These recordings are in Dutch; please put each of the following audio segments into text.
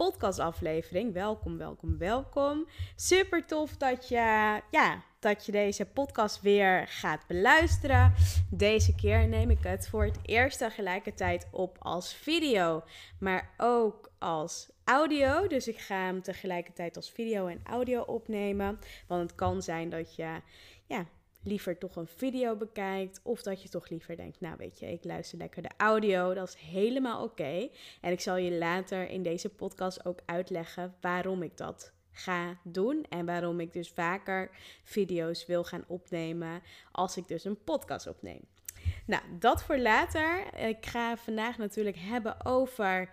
podcastaflevering. Welkom, welkom, welkom. Super tof dat je, ja, dat je deze podcast weer gaat beluisteren. Deze keer neem ik het voor het eerst tegelijkertijd op als video, maar ook als audio. Dus ik ga hem tegelijkertijd als video en audio opnemen. Want het kan zijn dat je ja, liever toch een video bekijkt. Of dat je toch liever denkt, nou weet je, ik luister lekker de audio. Dat is helemaal oké. En ik zal je later in deze podcast ook uitleggen waarom ik dat ga doen. En waarom ik dus vaker video's wil gaan opnemen als ik dus een podcast opneem. Nou, dat voor later. Ik ga vandaag natuurlijk hebben over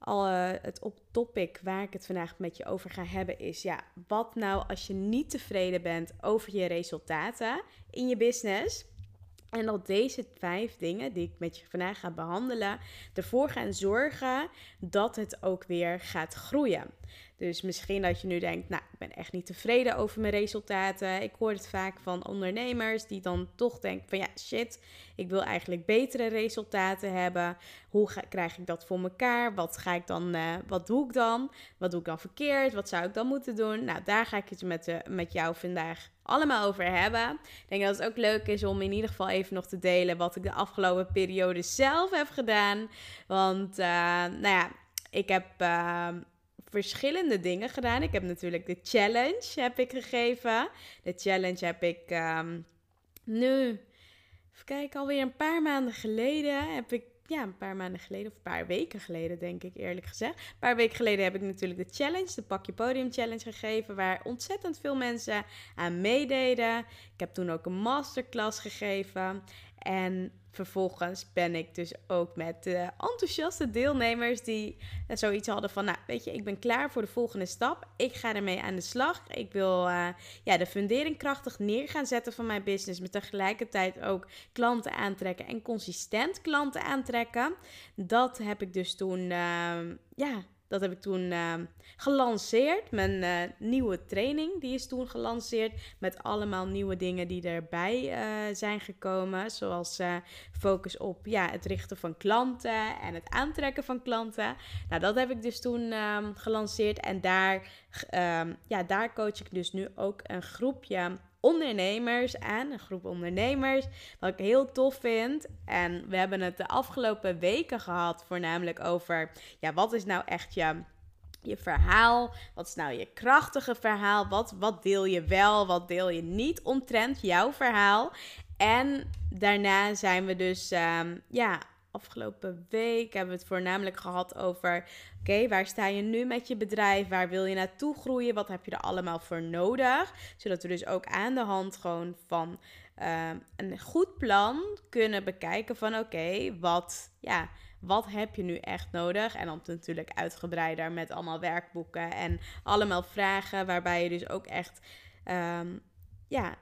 al uh, het op topic waar ik het vandaag met je over ga hebben is ja, wat nou als je niet tevreden bent over je resultaten in je business? En dat deze vijf dingen die ik met je vandaag ga behandelen, ervoor gaan zorgen dat het ook weer gaat groeien. Dus misschien dat je nu denkt, nou, ik ben echt niet tevreden over mijn resultaten. Ik hoor het vaak van ondernemers die dan toch denken van ja, shit, ik wil eigenlijk betere resultaten hebben. Hoe krijg ik dat voor elkaar? Wat ga ik dan, uh, wat doe ik dan? Wat doe ik dan verkeerd? Wat zou ik dan moeten doen? Nou, daar ga ik het met, uh, met jou vandaag allemaal over hebben. Ik denk dat het ook leuk is om in ieder geval even nog te delen wat ik de afgelopen periode zelf heb gedaan. Want, uh, nou ja, ik heb verschillende dingen gedaan. Ik heb natuurlijk de challenge heb ik gegeven. De challenge heb ik um, nu, even kijken, alweer een paar maanden geleden heb ik ja, een paar maanden geleden, of een paar weken geleden, denk ik eerlijk gezegd. Een paar weken geleden heb ik natuurlijk de challenge, de Pak Je Podium Challenge gegeven, waar ontzettend veel mensen aan meededen. Ik heb toen ook een masterclass gegeven. En vervolgens ben ik dus ook met de enthousiaste deelnemers die zoiets hadden van, nou weet je, ik ben klaar voor de volgende stap. Ik ga ermee aan de slag. Ik wil uh, ja, de fundering krachtig neer gaan zetten van mijn business, maar tegelijkertijd ook klanten aantrekken en consistent klanten aantrekken. Dat heb ik dus toen, uh, ja, dat heb ik toen uh, gelanceerd. Mijn uh, nieuwe training, die is toen gelanceerd. Met allemaal nieuwe dingen die erbij uh, zijn gekomen. Zoals focus op ja, het richten van klanten en het aantrekken van klanten. Nou, dat heb ik dus toen um, gelanceerd. En daar, um, ja, daar coach ik dus nu ook een groepje ondernemers aan, een groep ondernemers, wat ik heel tof vind. En we hebben het de afgelopen weken gehad, voornamelijk over, ja, wat is nou echt je je verhaal? Wat is nou je krachtige verhaal? Wat, wat deel je wel, wat deel je niet omtrent jouw verhaal? En daarna zijn we dus, um, ja, afgelopen week hebben we het voornamelijk gehad over: oké, waar sta je nu met je bedrijf? Waar wil je naartoe groeien? Wat heb je er allemaal voor nodig? Zodat we dus ook aan de hand gewoon van uh, een goed plan kunnen bekijken van oké, wat, ja, wat heb je nu echt nodig? En dan natuurlijk uitgebreider met allemaal werkboeken en allemaal vragen waarbij je dus ook echt um, ja,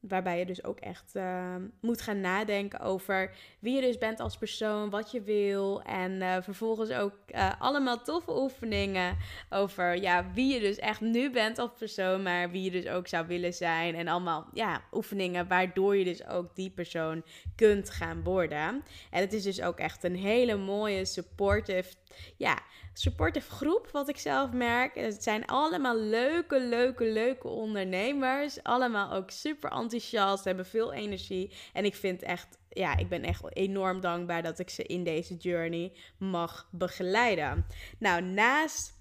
Waarbij je dus ook echt uh, moet gaan nadenken over wie je dus bent als persoon, wat je wil. En uh, vervolgens ook uh, allemaal toffe oefeningen over ja, wie je dus echt nu bent als persoon, maar wie je dus ook zou willen zijn. En allemaal ja, oefeningen waardoor je dus ook die persoon kunt gaan worden. En het is dus ook echt een hele mooie, supportive, ja, supportive groep, wat ik zelf merk. Het zijn allemaal leuke, leuke, leuke ondernemers. Allemaal ook super enthousiast, hebben veel energie. En ik vind echt, ja, ik ben echt enorm dankbaar dat ik ze in deze journey mag begeleiden. Nou, naast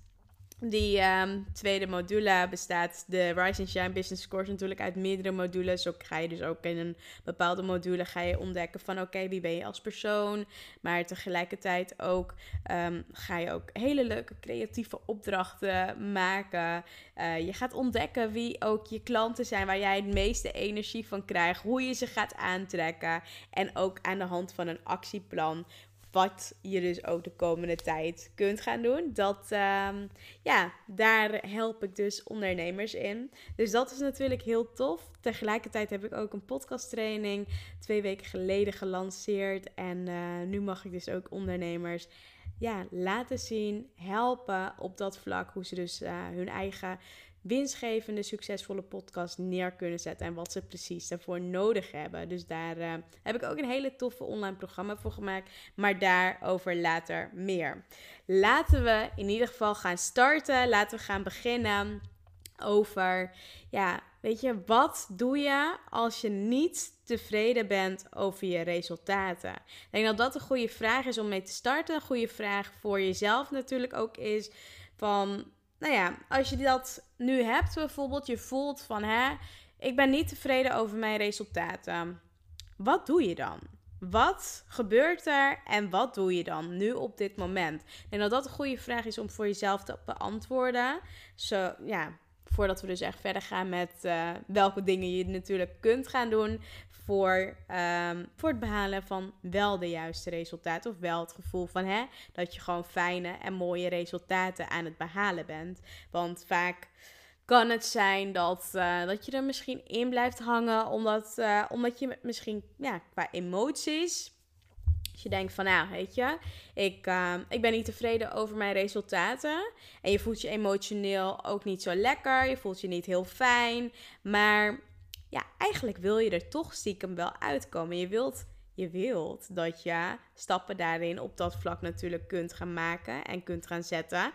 Die ehm, tweede module bestaat, de Rise and Shine Business Course, natuurlijk uit meerdere modules. Zo ga je dus ook in een bepaalde module ga je ontdekken van oké, wie ben je als persoon. Maar tegelijkertijd ook ehm, ga je ook hele leuke creatieve opdrachten maken. Uh, je gaat ontdekken wie ook je klanten zijn, waar jij het meeste energie van krijgt. Hoe je ze gaat aantrekken. En ook aan de hand van een actieplan wat je dus ook de komende tijd kunt gaan doen. Dat, um, ja, daar help ik dus ondernemers in. Dus dat is natuurlijk heel tof. Tegelijkertijd heb ik ook een podcasttraining twee weken geleden gelanceerd. En uh, nu mag ik dus ook ondernemers ja, laten zien, helpen op dat vlak. Hoe ze dus uh, hun eigen winstgevende, succesvolle podcast neer kunnen zetten en wat ze precies daarvoor nodig hebben. Dus daar uh, heb ik ook een hele toffe online programma voor gemaakt, maar daarover later meer. Laten we in ieder geval gaan starten. Laten we gaan beginnen over, ja, weet je, wat doe je als je niet tevreden bent over je resultaten? Ik denk dat dat een goede vraag is om mee te starten. Een goede vraag voor jezelf natuurlijk ook is van nou ja, als je dat nu hebt, bijvoorbeeld, je voelt van hè, ik ben niet tevreden over mijn resultaten. Wat doe je dan? Wat gebeurt er en wat doe je dan nu op dit moment? En dat dat een goede vraag is om voor jezelf te beantwoorden. Zo, ja, voordat we dus echt verder gaan met uh, welke dingen je natuurlijk kunt gaan doen voor, um, voor het behalen van wel de juiste resultaten. Of wel het gevoel van hè, dat je gewoon fijne en mooie resultaten aan het behalen bent. Want vaak kan het zijn dat, uh, dat je er misschien in blijft hangen, omdat, uh, omdat je misschien ja, qua emoties. Als je denkt van, nou, weet je, ik, uh, ik ben niet tevreden over mijn resultaten. En je voelt je emotioneel ook niet zo lekker. Je voelt je niet heel fijn. Maar ja, eigenlijk wil je er toch stiekem wel uitkomen. Je wilt, je wilt dat je stappen daarin op dat vlak natuurlijk kunt gaan maken en kunt gaan zetten.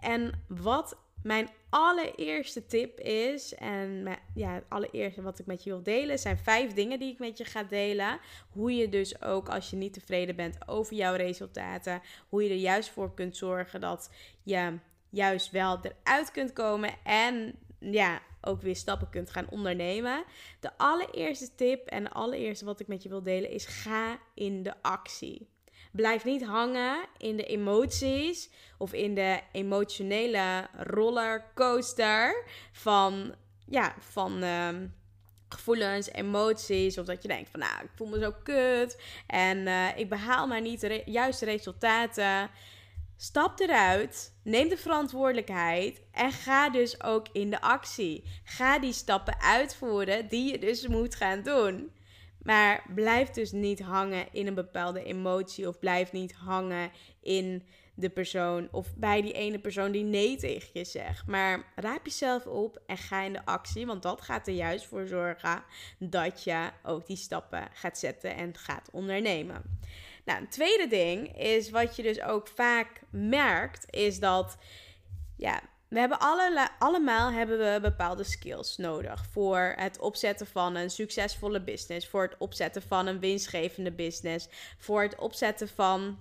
En wat mijn allereerste tip is, en ja, het allereerste wat ik met je wil delen, zijn vijf dingen die ik met je ga delen. Hoe je dus ook als je niet tevreden bent over jouw resultaten, hoe je er juist voor kunt zorgen dat je juist wel eruit kunt komen en ja, ook weer stappen kunt gaan ondernemen. De allereerste tip en de allereerste wat ik met je wil delen is: ga in de actie. Blijf niet hangen in de emoties of in de emotionele rollercoaster van, ja, van uh, gevoelens, emoties. Of dat je denkt van nou, ik voel me zo kut en uh, ik behaal maar niet de juiste resultaten. Stap eruit, neem de verantwoordelijkheid en ga dus ook in de actie. Ga die stappen uitvoeren die je dus moet gaan doen. Maar blijf dus niet hangen in een bepaalde emotie of blijf niet hangen in de persoon of bij die ene persoon die nee tegen je zegt. Maar raap jezelf op en ga in de actie, want dat gaat er juist voor zorgen dat je ook die stappen gaat zetten en gaat ondernemen. Nou, een tweede ding is wat je dus ook vaak merkt, is dat ja, we hebben alle, allemaal hebben we bepaalde skills nodig voor het opzetten van een succesvolle business, voor het opzetten van een winstgevende business, voor het opzetten van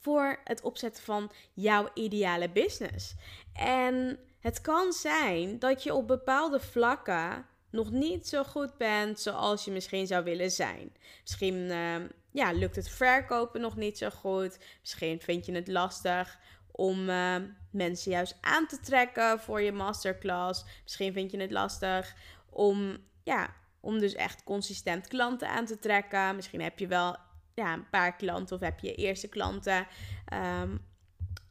voor het opzetten van jouw ideale business. En het kan zijn dat je op bepaalde vlakken nog niet zo goed bent zoals je misschien zou willen zijn. Misschien ehm, ja, lukt het verkopen nog niet zo goed. Misschien vind je het lastig om uh, mensen juist aan te trekken voor je masterclass. Misschien vind je het lastig om, ja, om dus echt consistent klanten aan te trekken. Misschien heb je wel ja, een paar klanten of heb je eerste klanten. Um,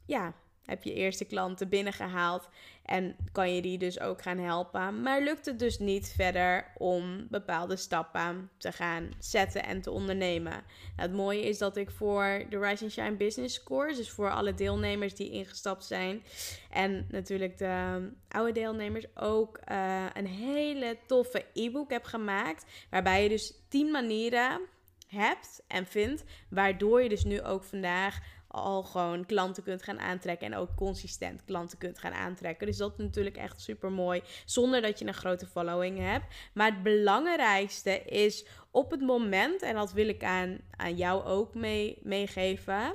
ja, heb je eerste klanten binnengehaald en kan je die dus ook gaan helpen. Maar lukt het dus niet verder om bepaalde stappen te gaan zetten en te ondernemen. Nou, het mooie is dat ik voor de Rise and Shine Business Course, dus voor alle deelnemers die ingestapt zijn en natuurlijk de oude deelnemers, ook uh, een hele toffe e-book heb gemaakt. Waarbij je dus 10 manieren hebt en vindt, waardoor je dus nu ook vandaag al gewoon klanten kunt gaan aantrekken. En ook consistent klanten kunt gaan aantrekken. Dus dat is natuurlijk echt super mooi. Zonder dat je een grote following hebt. Maar het belangrijkste is op het moment, en dat wil ik aan, aan jou ook mee, meegeven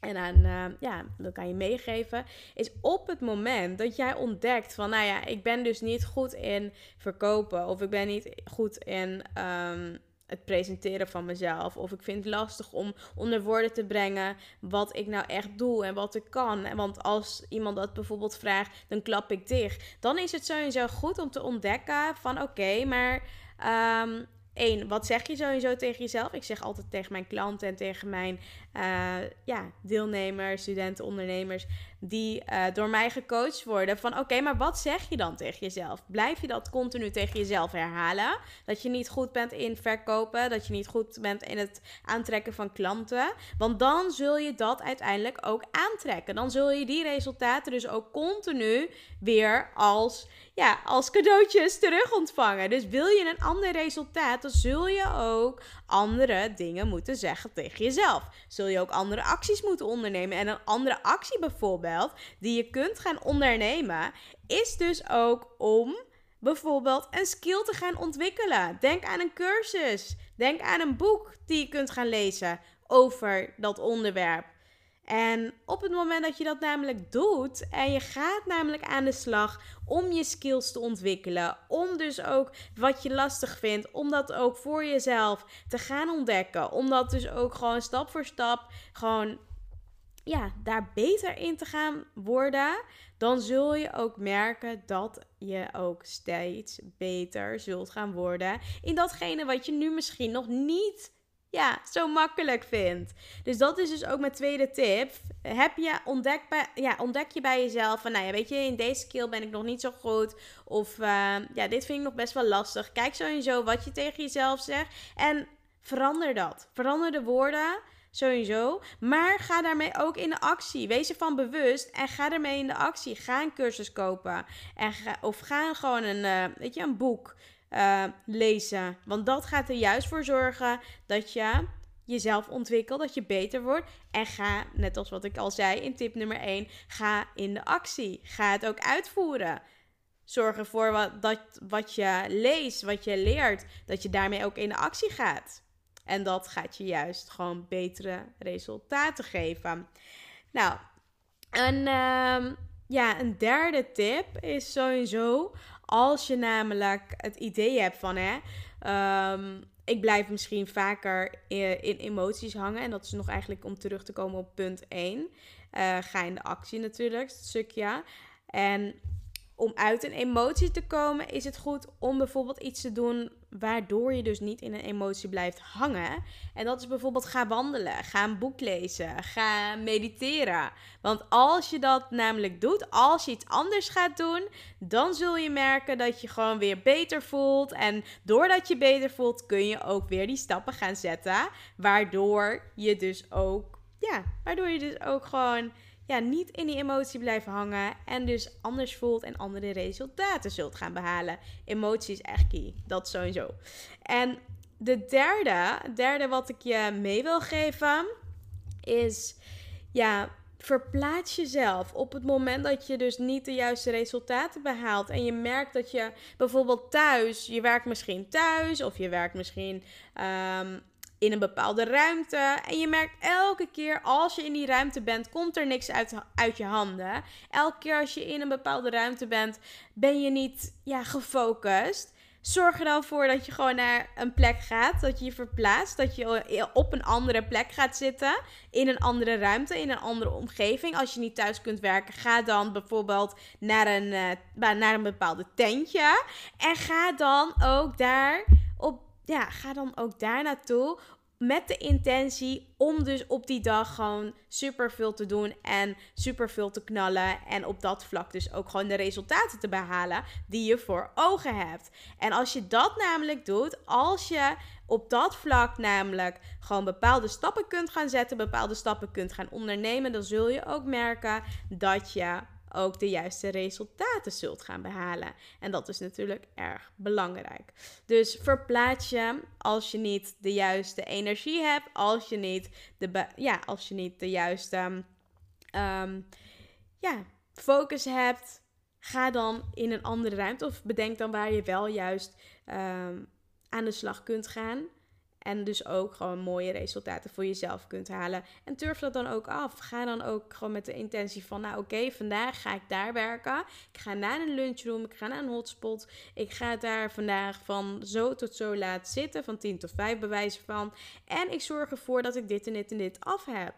en aan, uh, ja, dat kan je meegeven, is op het moment dat jij ontdekt van, nou ja, ik ben dus niet goed in verkopen of ik ben niet goed in um, het presenteren van mezelf. Of ik vind het lastig om onder woorden te brengen wat ik nou echt doe en wat ik kan. Want als iemand dat bijvoorbeeld vraagt, dan klap ik dicht. Dan is het sowieso goed om te ontdekken van oké, maar um, één, wat zeg je sowieso tegen jezelf? Ik zeg altijd tegen mijn klanten en tegen mijn uh, ja, deelnemers, studenten, ondernemers, die uh, door mij gecoacht worden. Van oké, maar wat zeg je dan tegen jezelf? Blijf je dat continu tegen jezelf herhalen? Dat je niet goed bent in verkopen, dat je niet goed bent in het aantrekken van klanten. Want dan zul je dat uiteindelijk ook aantrekken. Dan zul je die resultaten dus ook continu weer als, ja, als cadeautjes terug ontvangen. Dus wil je een ander resultaat, dan zul je ook andere dingen moeten zeggen tegen jezelf. Zul je ook andere acties moeten ondernemen. En een andere actie bijvoorbeeld, die je kunt gaan ondernemen, is dus ook om bijvoorbeeld een skill te gaan ontwikkelen. Denk aan een cursus. Denk aan een boek die je kunt gaan lezen over dat onderwerp. En op het moment dat je dat namelijk doet en je gaat namelijk aan de slag om je skills te ontwikkelen, om dus ook wat je lastig vindt, om dat ook voor jezelf te gaan ontdekken, om dat dus ook gewoon stap voor stap gewoon ja, daar beter in te gaan worden, dan zul je ook merken dat je ook steeds beter zult gaan worden in datgene wat je nu misschien nog niet ja, zo makkelijk vindt. Dus dat is dus ook mijn tweede tip. Heb je ontdek, bij, ja, ontdek je bij jezelf van, nou ja, weet je, in deze skill ben ik nog niet zo goed. Of uh, ja, dit vind ik nog best wel lastig. Kijk sowieso wat je tegen jezelf zegt. En verander dat. Verander de woorden. Sowieso. Maar ga daarmee ook in de actie. Wees ervan bewust en ga ermee in de actie. Ga een cursus kopen. En of ga gewoon een, uh, weet je, een boek uh, lezen. Want dat gaat er juist voor zorgen dat je jezelf ontwikkelt, dat je beter wordt. En ga, net als wat ik al zei in tip nummer 1, ga in de actie. Ga het ook uitvoeren. Zorg ervoor dat wat je leest, wat je leert, dat je daarmee ook in de actie gaat. En dat gaat je juist gewoon betere resultaten geven. Nou, een, uh, ja, een derde tip is sowieso als je namelijk het idee hebt van hè. Um, ik blijf misschien vaker in, in, emoties hangen. En dat is nog eigenlijk om terug te komen op punt 1. Uh, eh, ga in de actie natuurlijk, het stukje. En om uit een emotie te komen, is het goed om bijvoorbeeld iets te doen waardoor je dus niet in een emotie blijft hangen. En dat is bijvoorbeeld ga wandelen, ga een boek lezen, ga mediteren. Want als je dat namelijk doet, als je iets anders gaat doen, dan zul je merken dat je gewoon weer beter voelt. En doordat je beter voelt, kun je ook weer die stappen gaan zetten. Waardoor je dus ook, ja, waardoor je dus ook gewoon ja, niet in die emotie blijven hangen en dus anders voelt en andere resultaten zult gaan behalen. Emotie is echt key, dat sowieso. En de derde, derde wat ik je mee wil geven is, ja, verplaats jezelf op het moment dat je dus niet de juiste resultaten behaalt. En je merkt dat je bijvoorbeeld thuis, je werkt misschien thuis of je werkt misschien um, in een bepaalde ruimte. En je merkt elke keer als je in die ruimte bent, komt er niks uit, uit je handen. Elke keer als je in een bepaalde ruimte bent, ben je niet ja, gefocust. Zorg er dan voor dat je gewoon naar een plek gaat, dat je je verplaatst, dat je op een andere plek gaat zitten, in een andere ruimte, in een andere omgeving. Als je niet thuis kunt werken, ga dan bijvoorbeeld naar een, uh, naar een bepaalde tentje en ga dan ook daar op ja, ga dan ook daar naartoe met de intentie om dus op die dag gewoon super veel te doen en super veel te knallen. En op dat vlak dus ook gewoon de resultaten te behalen die je voor ogen hebt. En als je dat namelijk doet, als je op dat vlak namelijk gewoon bepaalde stappen kunt gaan zetten, bepaalde stappen kunt gaan ondernemen, dan zul je ook merken dat je ook de juiste resultaten zult gaan behalen. En dat is natuurlijk erg belangrijk. Dus verplaats je als je niet de juiste energie hebt, als je niet de, ja, als je niet de juiste um, ja, focus hebt. Ga dan in een andere ruimte of bedenk dan waar je wel juist um, aan de slag kunt gaan. En dus ook gewoon mooie resultaten voor jezelf kunt halen. En durf dat dan ook af. Ga dan ook gewoon met de intentie van, nou oké, vandaag ga ik daar werken. Ik ga naar een lunchroom, ik ga naar een hotspot. Ik ga daar vandaag van zo tot zo laat zitten, van 10 tot 5 bewijzen van. En ik zorg ervoor dat ik dit en dit en dit af heb.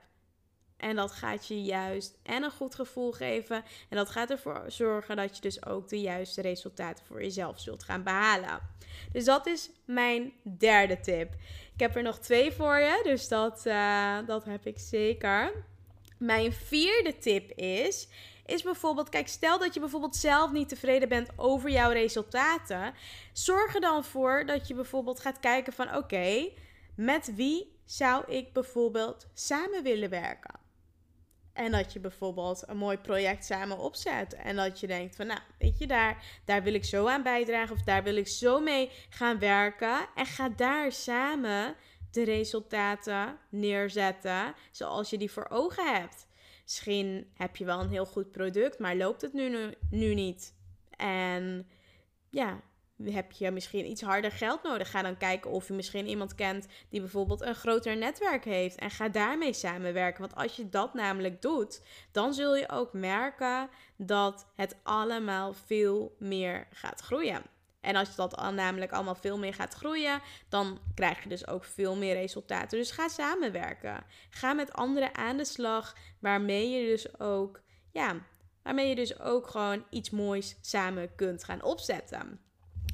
En dat gaat je juist en een goed gevoel geven. En dat gaat ervoor zorgen dat je dus ook de juiste resultaten voor jezelf zult gaan behalen. Dus dat is mijn derde tip. Ik heb er nog twee voor je, dus dat, uh, dat heb ik zeker. Mijn vierde tip is, is bijvoorbeeld, kijk, stel dat je bijvoorbeeld zelf niet tevreden bent over jouw resultaten. Zorg er dan voor dat je bijvoorbeeld gaat kijken van, oké, met wie zou ik bijvoorbeeld samen willen werken? En dat je bijvoorbeeld een mooi project samen opzet. En dat je denkt van, nou, weet je, daar, daar wil ik zo aan bijdragen. Of daar wil ik zo mee gaan werken. En ga daar samen de resultaten neerzetten zoals je die voor ogen hebt. Misschien heb je wel een heel goed product, maar loopt het nu, nu, nu niet. En ja, heb je misschien iets harder geld nodig. Ga dan kijken of je misschien iemand kent die bijvoorbeeld een groter netwerk heeft. En ga daarmee samenwerken. Want als je dat namelijk doet, dan zul je ook merken dat het allemaal veel meer gaat groeien. En als dat namelijk allemaal veel meer gaat groeien, dan krijg je dus ook veel meer resultaten. Dus ga samenwerken. Ga met anderen aan de slag, waarmee je dus ook, ja, waarmee je dus ook gewoon iets moois samen kunt gaan opzetten.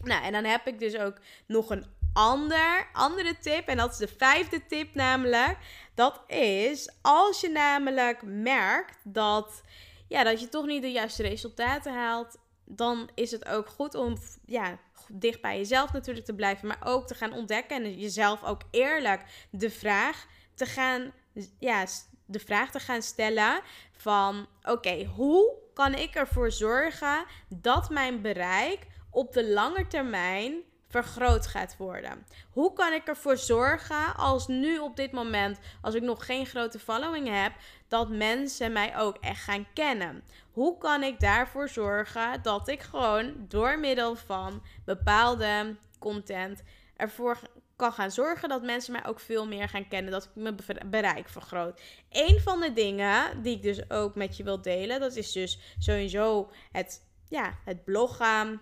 Nou, en dan heb ik dus ook nog een ander, andere tip. En dat is de vijfde tip namelijk. Dat is als je namelijk merkt dat, ja, dat je toch niet de juiste resultaten haalt. Dan is het ook goed om ja, dicht bij jezelf natuurlijk te blijven. Maar ook te gaan ontdekken en jezelf ook eerlijk de vraag te gaan, ja, de vraag te gaan stellen van oké, hoe kan ik ervoor zorgen dat mijn bereik op de lange termijn vergroot gaat worden. Hoe kan ik ervoor zorgen als nu op dit moment, als ik nog geen grote following heb, dat mensen mij ook echt gaan kennen? Hoe kan ik daarvoor zorgen dat ik gewoon door middel van bepaalde content ervoor kan gaan zorgen dat mensen mij ook veel meer gaan kennen, dat ik mijn bereik vergroot. Een van de dingen die ik dus ook met je wil delen, dat is dus sowieso het, ja, het bloggen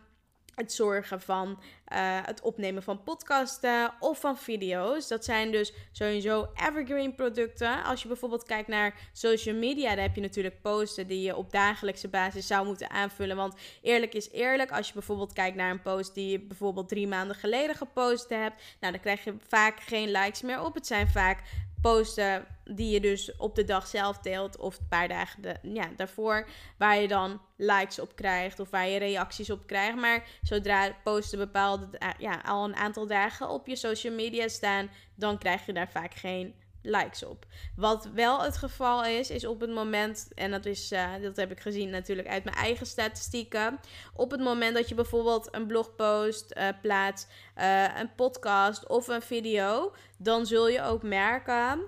het zorgen van uh, het opnemen van podcasten of van video's. Dat zijn dus sowieso evergreen producten. Als je bijvoorbeeld kijkt naar social media, dan heb je natuurlijk posten die je op dagelijkse basis zou moeten aanvullen. Want eerlijk is eerlijk, als je bijvoorbeeld kijkt naar een post die je bijvoorbeeld drie maanden geleden gepost hebt, nou dan krijg je vaak geen likes meer op. Het zijn vaak posten die je dus op de dag zelf deelt of een paar dagen de, ja, daarvoor, waar je dan likes op krijgt of waar je reacties op krijgt. Maar zodra posten bepaalde, ja, al een aantal dagen op je social media staan, dan krijg je daar vaak geen likes op. Wat wel het geval is, is op het moment, en dat, is, uh, dat heb ik gezien natuurlijk uit mijn eigen statistieken. Op het moment dat je bijvoorbeeld een blogpost uh, plaatst, uh, een podcast of een video, dan zul je ook merken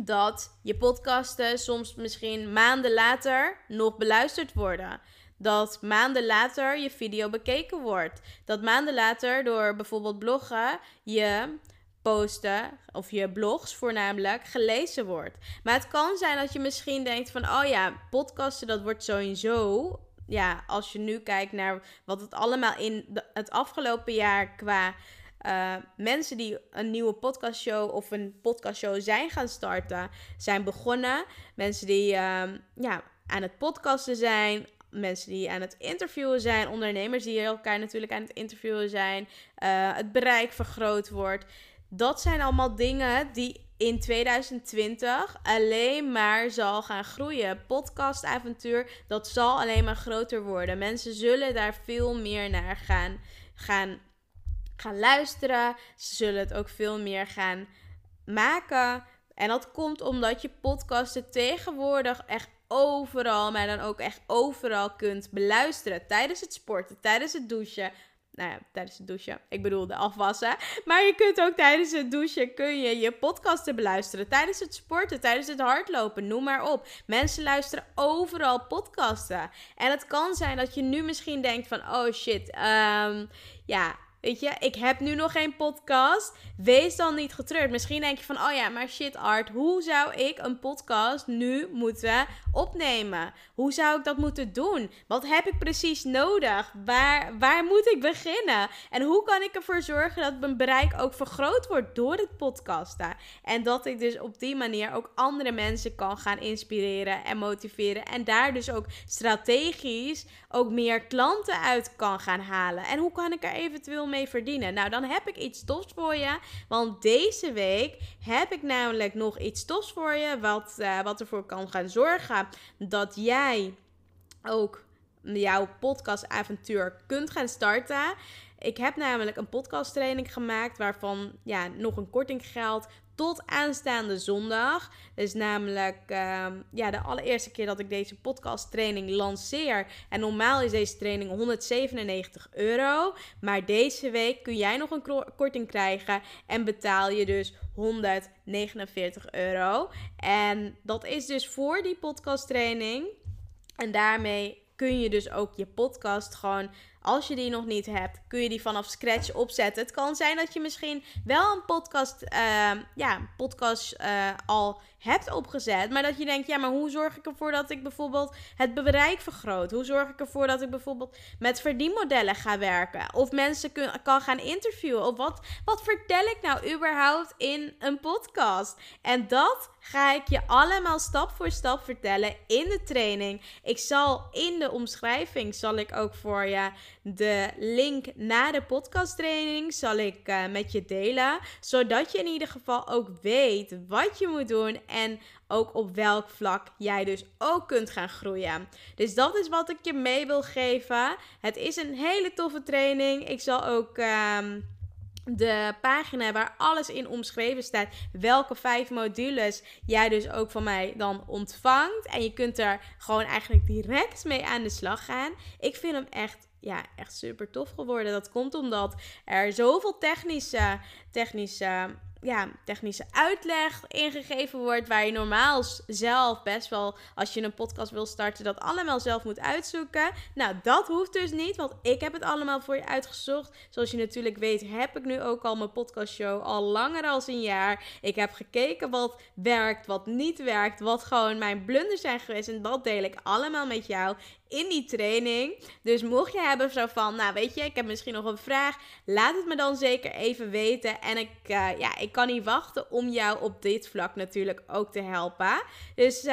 dat je podcasten soms misschien maanden later nog beluisterd worden. Dat maanden later je video bekeken wordt. Dat maanden later door bijvoorbeeld bloggen je posten of je blogs voornamelijk gelezen wordt. Maar het kan zijn dat je misschien denkt van oh ja, podcasten dat wordt sowieso ja, als je nu kijkt naar wat het allemaal in het afgelopen jaar qua uh, mensen die een nieuwe podcastshow of een podcastshow zijn gaan starten, zijn begonnen. Mensen die uh, ja, aan het podcasten zijn, mensen die aan het interviewen zijn, ondernemers die elkaar natuurlijk aan het interviewen zijn, uh, het bereik vergroot wordt. Dat zijn allemaal dingen die in 2020 alleen maar zal gaan groeien. Podcastavontuur, dat zal alleen maar groter worden. Mensen zullen daar veel meer naar gaan, gaan, gaan luisteren. Ze zullen het ook veel meer gaan maken. En dat komt omdat je podcasten tegenwoordig echt overal, maar dan ook echt overal kunt beluisteren. Tijdens het sporten, tijdens het douchen, nou ja, tijdens het douchen. Ik bedoel de afwassen. Maar je kunt ook tijdens het douchen kun je, je podcasten beluisteren. Tijdens het sporten, tijdens het hardlopen, noem maar op. Mensen luisteren overal podcasten. En het kan zijn dat je nu misschien denkt van... Oh shit, um, ja, weet je, ik heb nu nog geen podcast. Wees dan niet getreurd. Misschien denk je van, oh ja, maar shit Art, hoe zou ik een podcast nu moeten opnemen? Hoe zou ik dat moeten doen? Wat heb ik precies nodig? Waar, waar moet ik beginnen? En hoe kan ik ervoor zorgen dat mijn bereik ook vergroot wordt door het podcasten? En dat ik dus op die manier ook andere mensen kan gaan inspireren en motiveren. En daar dus ook strategisch ook meer klanten uit kan gaan halen. En hoe kan ik er eventueel mee verdienen? Nou, dan heb ik iets tofs voor je. Want deze week heb ik namelijk nog iets tofs voor je. Wat, uh, wat ervoor kan gaan zorgen dat jij ook jouw podcastavontuur kunt gaan starten. Ik heb namelijk een podcasttraining gemaakt waarvan ja, nog een korting geldt tot aanstaande zondag. Dus namelijk uh, ja, de allereerste keer dat ik deze podcast training lanceer. En normaal is deze training 197 euro. Maar deze week kun jij nog een korting krijgen en betaal je dus 149 euro. En dat is dus voor die podcast training. En daarmee kun je dus ook je podcast gewoon als je die nog niet hebt, kun je die vanaf scratch opzetten. Het kan zijn dat je misschien wel een podcast, uh, ja, podcast uh, al hebt opgezet. Maar dat je denkt, ja, maar hoe zorg ik ervoor dat ik bijvoorbeeld het bereik vergroot? Hoe zorg ik ervoor dat ik bijvoorbeeld met verdienmodellen ga werken? Of mensen kan gaan interviewen? Of wat, wat vertel ik nou überhaupt in een podcast? En dat ga ik je allemaal stap voor stap vertellen in de training. Ik zal in de omschrijving, zal ik ook voor je de link naar de podcast training, zal ik uh, met je delen. Zodat je in ieder geval ook weet wat je moet doen en ook op welk vlak jij dus ook kunt gaan groeien. Dus dat is wat ik je mee wil geven. Het is een hele toffe training. Ik zal ook. Uh, de pagina waar alles in omschreven staat. Welke vijf modules jij dus ook van mij dan ontvangt. En je kunt er gewoon eigenlijk direct mee aan de slag gaan. Ik vind hem echt ja, echt super tof geworden. Dat komt omdat er zoveel technische, technische ja, technische uitleg ingegeven wordt. Waar je normaal zelf best wel, als je een podcast wil starten, dat allemaal zelf moet uitzoeken. Nou, dat hoeft dus niet, want ik heb het allemaal voor je uitgezocht. Zoals je natuurlijk weet, heb ik nu ook al mijn podcastshow al langer als een jaar. Ik heb gekeken wat werkt, wat niet werkt, wat gewoon mijn blunders zijn geweest. En dat deel ik allemaal met jou in die training. Dus mocht je hebben zo van, nou weet je, ik heb misschien nog een vraag, laat het me dan zeker even weten. En ik, uh, ja, ik kan niet wachten om jou op dit vlak natuurlijk ook te helpen. Dus uh,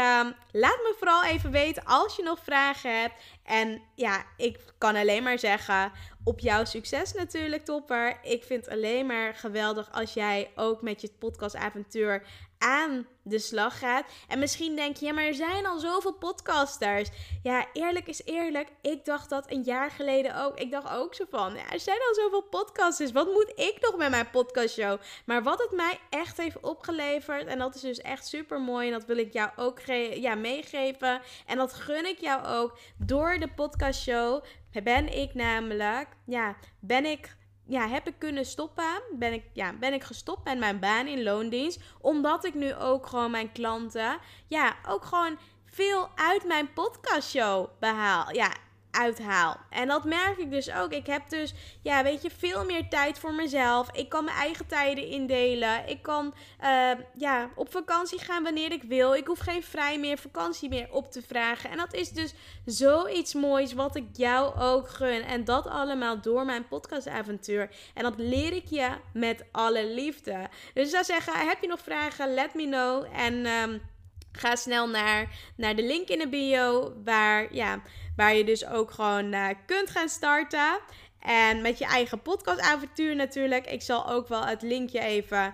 laat me vooral even weten als je nog vragen hebt. En ja, ik kan alleen maar zeggen, op jouw succes natuurlijk, topper. Ik vind het alleen maar geweldig als jij ook met je podcastavontuur aan de slag gaat. En misschien denk je, ja, maar er zijn al zoveel podcasters. Ja, eerlijk is eerlijk. Ik dacht dat een jaar geleden ook. Ik dacht ook zo van, ja, er zijn al zoveel podcasters. Wat moet ik nog met mijn podcastshow? Maar wat het mij echt heeft opgeleverd, en dat is dus echt super mooi. En dat wil ik jou ook ja, meegeven. En dat gun ik jou ook. Door de podcastshow ben ik namelijk, ja, ben ik ja, heb ik kunnen stoppen. Ben ik, ja, ben ik gestopt met mijn baan in loondienst. Omdat ik nu ook gewoon mijn klanten, ja, ook gewoon veel uit mijn podcastshow behaal. Ja, uithaal. En dat merk ik dus ook. Ik heb dus, ja, weet je, veel meer tijd voor mezelf. Ik kan mijn eigen tijden indelen. Ik kan, uh, ja, op vakantie gaan wanneer ik wil. Ik hoef geen vrij meer, vakantie meer op te vragen. En dat is dus zoiets moois wat ik jou ook gun. En dat allemaal door mijn podcastavontuur. En dat leer ik je met alle liefde. Dus ik zou zeggen, heb je nog vragen? Let me know. En... Um, Ga snel naar, naar de link in de bio, waar, ja, waar je dus ook gewoon uh, kunt gaan starten. En met je eigen podcastavontuur natuurlijk. Ik zal ook wel het linkje even,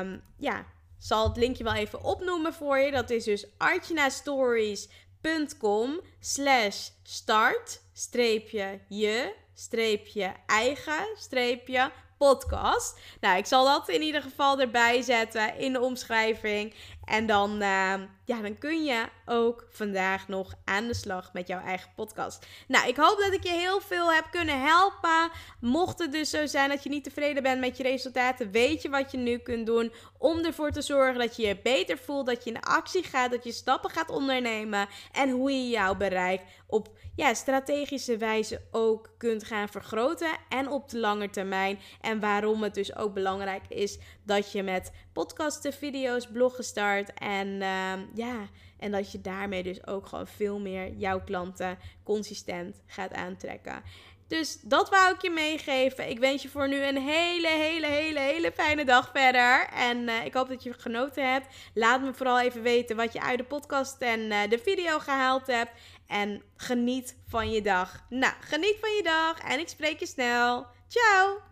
um, ja, zal het linkje wel even opnoemen voor je. Dat is dus archinastories.com slash start streepje je streepje eigen streepje podcast. Nou, ik zal dat in ieder geval erbij zetten in de omschrijving. En dan, uh, ja, dan kun je ook vandaag nog aan de slag met jouw eigen podcast. Nou, ik hoop dat ik je heel veel heb kunnen helpen. Mocht het dus zo zijn dat je niet tevreden bent met je resultaten, weet je wat je nu kunt doen om ervoor te zorgen dat je je beter voelt, dat je in actie gaat, dat je stappen gaat ondernemen en hoe je jouw bereik op ja, strategische wijze ook kunt gaan vergroten en op de lange termijn. En waarom het dus ook belangrijk is dat je met podcasten, video's, bloggen start en uh, ja, en dat je daarmee dus ook gewoon veel meer jouw klanten consistent gaat aantrekken. Dus dat wou ik je meegeven. Ik wens je voor nu een hele, hele, hele, hele fijne dag verder. En uh, ik hoop dat je genoten hebt. Laat me vooral even weten wat je uit de podcast en uh, de video gehaald hebt. En geniet van je dag. Nou, geniet van je dag en ik spreek je snel. Ciao!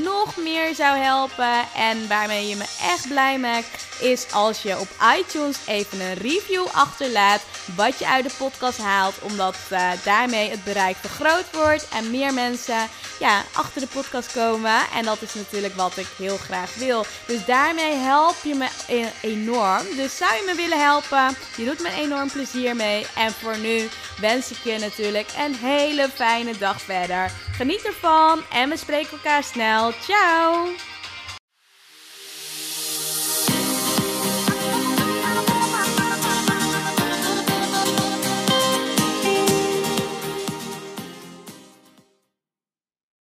nog meer zou helpen en waarmee je me echt blij maakt, is als je op iTunes even een review achterlaat wat je uit de podcast haalt. Omdat uh, daarmee het bereik vergroot wordt en meer mensen ja, achter de podcast komen. En dat is natuurlijk wat ik heel graag wil. Dus daarmee help je me e-, enorm. Dus zou je me willen helpen? Je doet me enorm plezier mee. En voor nu wens ik je natuurlijk een hele fijne dag verder. Geniet ervan en we spreken elkaar snel. Ciao!